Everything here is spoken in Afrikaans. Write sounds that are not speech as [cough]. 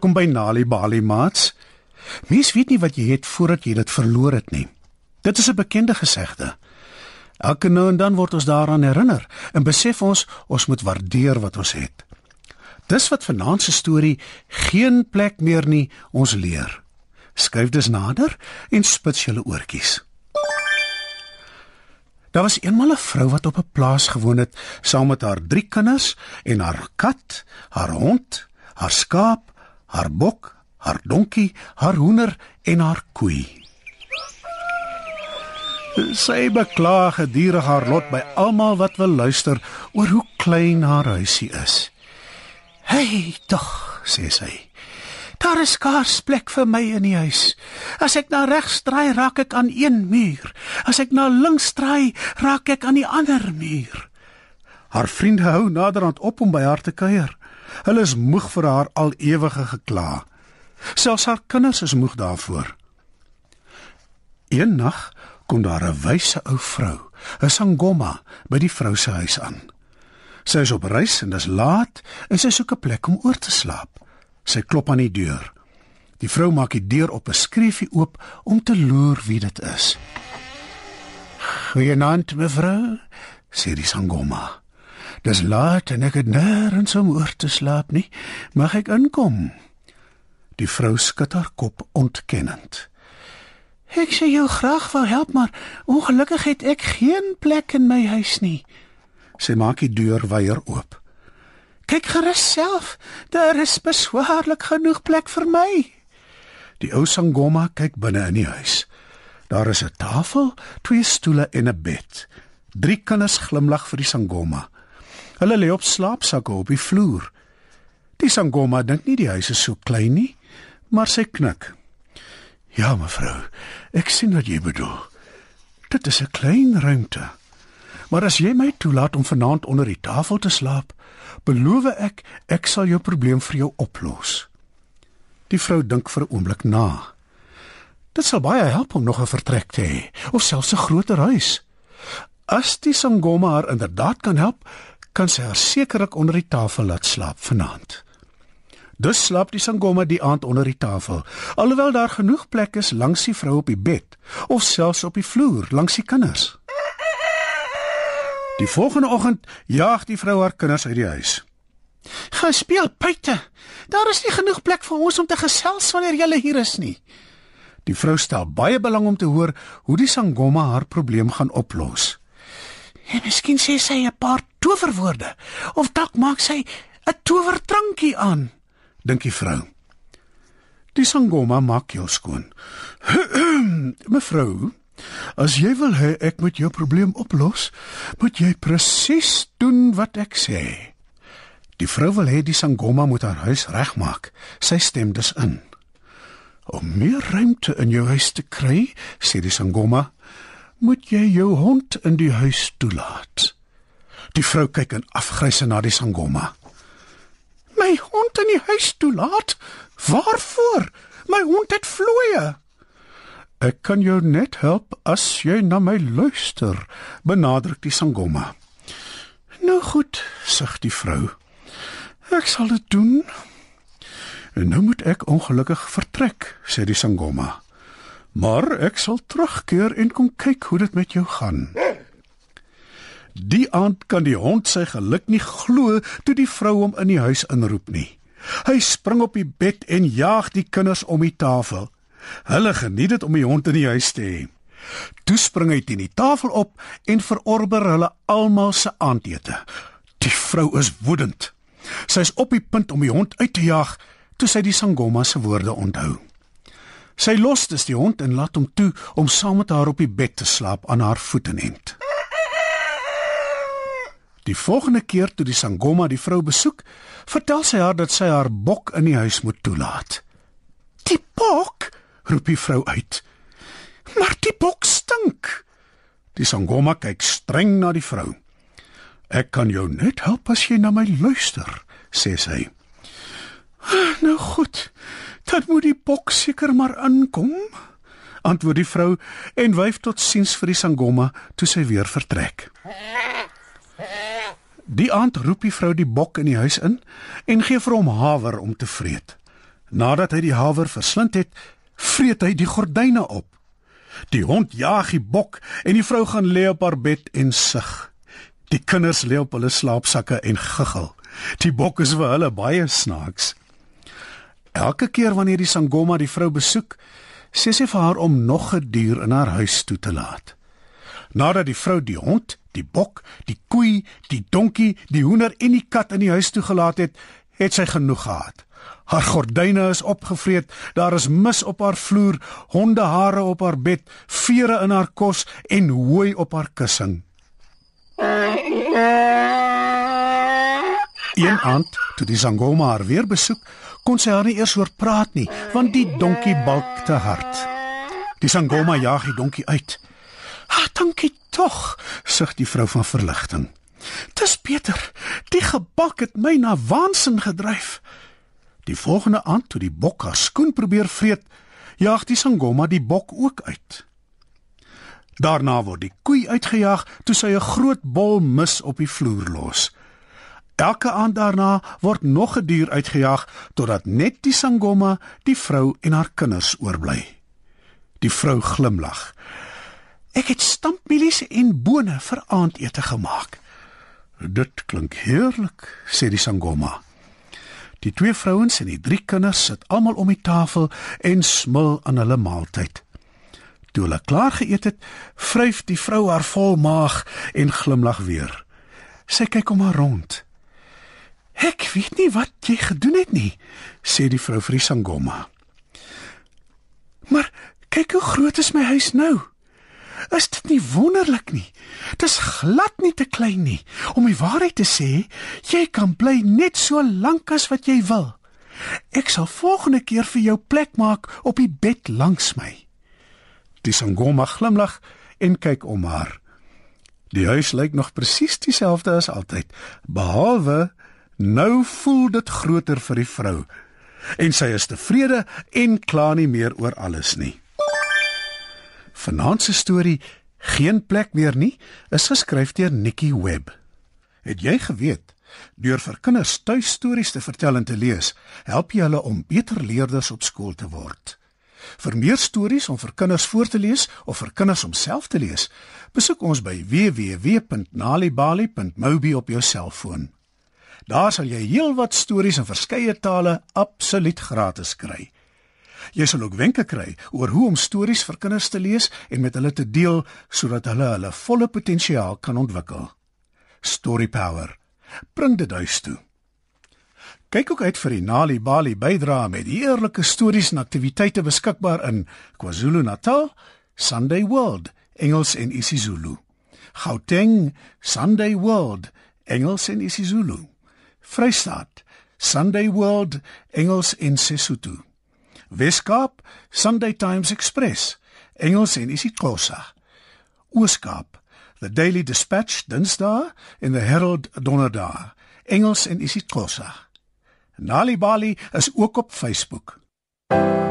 Welkom by Nali Bali Mats. Mens weet nie wat jy het voordat jy dit verloor het nie. Dit is 'n bekende gesegde. Elke nou en dan word ons daaraan herinner en besef ons ons moet waardeer wat ons het. Dis wat vanaand se storie geen plek meer nie ons leer. Skryf dus nader en spits julle oortjies. Daar was eenmal 'n vrou wat op 'n plaas gewoon het saam met haar drie kinders en haar kat, haar hond, haar skaap, haar bok, haar donkie, haar hoender en haar koei. Sy beklaag geduldig haar lot by almal wat wil luister oor hoe klein haar huisie is. "Hey, tog," sê sy. Daar is skaars plek vir my in die huis. As ek na regs draai, raak ek aan een muur. As ek na links draai, raak ek aan die ander muur. Haar vriende hou naderhand op om by haar te kuier. Hulle is moeg vir haar al ewige gekla. Selfs haar kinders is moeg daarvoor. Een nag kom daar 'n wyse ou vrou, 'n sangoma, by die vrou se huis aan. Sy is op reis en dis laat en sy soek 'n plek om oor te slaap. Sy klop aan die deur. Die vrou maak die deur op 'n skreefie oop om te loer wie dit is. "Goeienaand, mevrou," sê die sangoma. "Dis laat en ek het nêrens om oor te slaap nie. Mag ek inkom?" Die vrou skud haar kop ontkennend. Ek sê jou graag wou help, maar ongelukkig het ek geen plek in my huis nie. Sy maak die deur weier oop. Kyk gerus self, daar is beswaarlik genoeg plek vir my. Die ou sangoma kyk binne in die huis. Daar is 'n tafel, twee stoele en 'n bed. Drie kinders glimlag vir die sangoma. Hulle lê op slaapsakke op die vloer. Die sangoma dink nie die huis is so klein nie maar sy knik. Ja, mevrou, ek sien wat jy bedoel. Dit is 'n klein ruimte. Maar as jy my toelaat om vanaand onder die tafel te slaap, beloof ek ek sal jou probleem vir jou oplos. Die vrou dink vir 'n oomblik na. Dit sal baie help om nog 'n vertrek te hê of selfs 'n groter huis. As die sangoma haar inderdaad kan help, kan sy haar sekerlik onder die tafel laat slaap vanaand. Dus slaap die sangoma die aand onder die tafel, alhoewel daar genoeg plek is langs die vrou op die bed of selfs op die vloer langs die kinders. Die volgende oggend jaag die vrou haar kinders uit die huis. "Gaan speel buite. Daar is nie genoeg plek vir ons om te gesels wanneer jy hier is nie." Die vrou stel baie belang om te hoor hoe die sangoma haar probleem gaan oplos. En miskien sê sy 'n paar towerwoorde of dalk maak sy 'n towertrankie aan dink die vrou. Die sangoma maak jou skoon. [clears throat] Mevrou, as jy wil hê ek moet jou probleem oplos, moet jy presies doen wat ek sê. Die vrou wil hê die sangoma moet haar huis regmaak. Sy stem dus in. Om meer ruimte in jou huis te kry, sê die sangoma, moet jy jou hond in die huis toelaat. Die vrou kyk in afgryse na die sangoma my hond in die huis toelaat? Waarvoor? My hond het vloeie. Ek kan jou net help as jy na my luister, benadruk die sangoma. Nou goed, sug die vrou. Ek sal dit doen. En nou moet ek ongelukkig vertrek, sê die sangoma. Maar ek sal terugkeer en kom kyk hoe dit met jou gaan. Die aand kan die hond sy geluk nie glo toe die vrou hom in die huis inroep nie. Hy spring op die bed en jaag die kinders om die tafel. Hulle geniet dit om die hond in die huis te hê. Toe spring hy teen die tafel op en verorber hulle almal se aandete. Die vrou is woedend. Sy is op die punt om die hond uit te jaag toe sy die sangoma se woorde onthou. Sy los dus die hond en laat hom toe om saam met haar op die bed te slaap aan haar voetenend. Die volgende keer toe die sangoma die vrou besoek, vertel sy haar dat sy haar bok in die huis moet toelaat. "Die bok?" roep die vrou uit. "Maar die bok stink." Die sangoma kyk streng na die vrou. "Ek kan jou net help as jy na my luister," sê sy. "Nou goed, bok seker maar aankom." antwoord die vrou en wyf tot siens vir die sangoma toe sy weer vertrek. Die aand roep die vrou die bok in die huis in en gee vir hom haver om te vreet. Nadat hy die haver verslind het, vreet hy die gordyne op. Die hond jaag die bok en die vrou gaan lê op haar bed en sug. Die kinders lê op hulle slaapsakke en guggel. Die bok is vir hulle baie snaaks. Elke keer wanneer die sangoma die vrou besoek, sê sy vir haar om nog 'n dier in haar huis toe te laat. Nadat die vrou die hond, die bok, die koei, die donkie, die hoender en die kat in die huis toegelaat het, het sy genoeg gehad. Haar gordyne is opgevreet, daar is mis op haar vloer, hondehare op haar bed, vere in haar kos en hooi op haar kussing. Een aand, toe die sangoma haar weer besoek, kon sy haar nie eers hoor praat nie, want die donkie balk te hard. Die sangoma jaag die donkie uit. "Ag, dankie tog," sug die vrou van verligting. "Dis beter. Die gebak het my na waansin gedryf." Die volgende aand toe die bok haar skoen probeer vreet, jaag die sangoma die bok ook uit. Daarna word die koei uitgejaag toe sy 'n groot bol mis op die vloer los. Elke aand daarna word nog 'n dier uitgejaag totdat net die sangoma, die vrou en haar kinders oorbly. Die vrou glimlag. Ek het stampmielies en bone vir aandete gemaak. Dit klink heerlik, sê die sangoma. Die twee vrouens en die drie kinders sit almal om die tafel en smil aan hulle maaltyd. Toe hulle klaar geëet het, vryf die vrou haar vol maag en glimlag weer. Sy kyk om haar rond. Ek weet nie wat jy gedoen het nie, sê die vrou vir die sangoma. Maar kyk hoe groot is my huis nou. Is dit nie wonderlik nie? Dis glad nie te klein nie. Om die waarheid te sê, jy kan bly net so lank as wat jy wil. Ek sal volgende keer vir jou plek maak op die bed langs my. Die sangoma glimlag en kyk om haar. Die huis lyk nog presies dieselfde as altyd, behalwe Nou voel dit groter vir die vrou en sy is tevrede en kla nie meer oor alles nie. Vanaand se storie Geen plek meer nie is geskryf deur Nikki Webb. Het jy geweet deur vir kinders tuistories te vertel en te lees, help jy hulle om beter leerders op skool te word? Vir meer stories om vir kinders voor te lees of vir kinders om self te lees, besoek ons by www.nalibali.mobi op jou selfoon. Daar sal jy heelwat stories in verskeie tale absoluut gratis kry. Jy sal ook wenke kry oor hoe om stories vir kinders te lees en met hulle te deel sodat hulle hulle volle potensiaal kan ontwikkel. Story Power. Bring dit huis toe. Kyk ook uit vir die Nali Bali bydra met eerlike stories en aktiwiteite beskikbaar in KwaZulu-Natal, Sunday World, Engels en isiZulu. Gauteng, Sunday World, Engels en isiZulu. Vrystaat, Sunday World, Engels en Sesotho. Weskaap, Sunday Times Express, Engels en isiXhosa. Ooskaap, The Daily Dispatch Dinsdae en The Herald Donderdae, Engels en isiXhosa. Nali Bali is ook op Facebook. Thank you